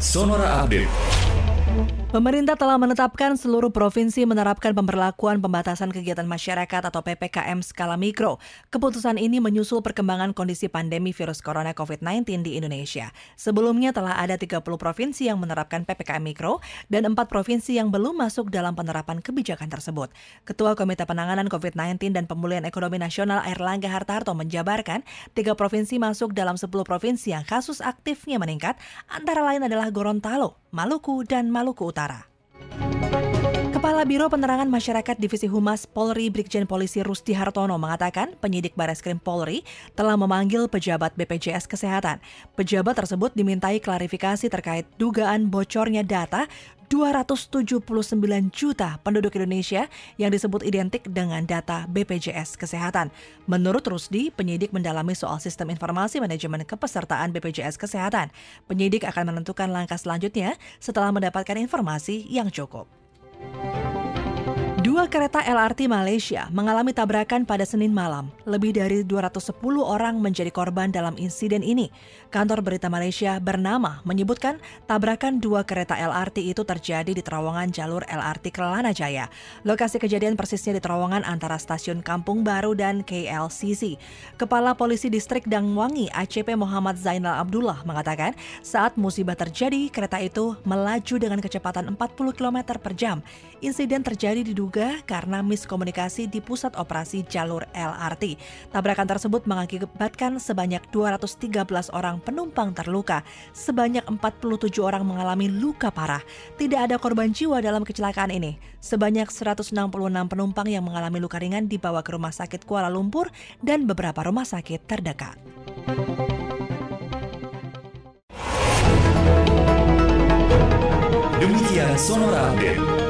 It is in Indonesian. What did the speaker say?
Sonora Update. Pemerintah telah menetapkan seluruh provinsi menerapkan pemberlakuan pembatasan kegiatan masyarakat atau PPKM skala mikro. Keputusan ini menyusul perkembangan kondisi pandemi virus corona COVID-19 di Indonesia. Sebelumnya telah ada 30 provinsi yang menerapkan PPKM mikro dan 4 provinsi yang belum masuk dalam penerapan kebijakan tersebut. Ketua Komite Penanganan COVID-19 dan Pemulihan Ekonomi Nasional Erlangga Hartarto menjabarkan, tiga provinsi masuk dalam 10 provinsi yang kasus aktifnya meningkat, antara lain adalah Gorontalo, Maluku, dan Maluku Utara. Utara. Kepala Biro Penerangan Masyarakat Divisi Humas Polri Brigjen Polisi Rusti Hartono mengatakan penyidik Bareskrim Polri telah memanggil pejabat BPJS Kesehatan. Pejabat tersebut dimintai klarifikasi terkait dugaan bocornya data 279 juta penduduk Indonesia yang disebut identik dengan data BPJS Kesehatan. Menurut Rusdi, penyidik mendalami soal sistem informasi manajemen kepesertaan BPJS Kesehatan. Penyidik akan menentukan langkah selanjutnya setelah mendapatkan informasi yang cukup. Dua kereta LRT Malaysia mengalami tabrakan pada Senin malam. Lebih dari 210 orang menjadi korban dalam insiden ini. Kantor berita Malaysia bernama menyebutkan tabrakan dua kereta LRT itu terjadi di terowongan jalur LRT Kelana Jaya. Lokasi kejadian persisnya di terowongan antara stasiun Kampung Baru dan KLCC. Kepala Polisi Distrik Dangwangi ACP Muhammad Zainal Abdullah mengatakan saat musibah terjadi kereta itu melaju dengan kecepatan 40 km per jam. Insiden terjadi diduga karena miskomunikasi di pusat operasi jalur LRT. Tabrakan tersebut mengakibatkan sebanyak 213 orang penumpang terluka, sebanyak 47 orang mengalami luka parah. Tidak ada korban jiwa dalam kecelakaan ini. Sebanyak 166 penumpang yang mengalami luka ringan dibawa ke Rumah Sakit Kuala Lumpur dan beberapa rumah sakit terdekat. Demikian Sonora Update.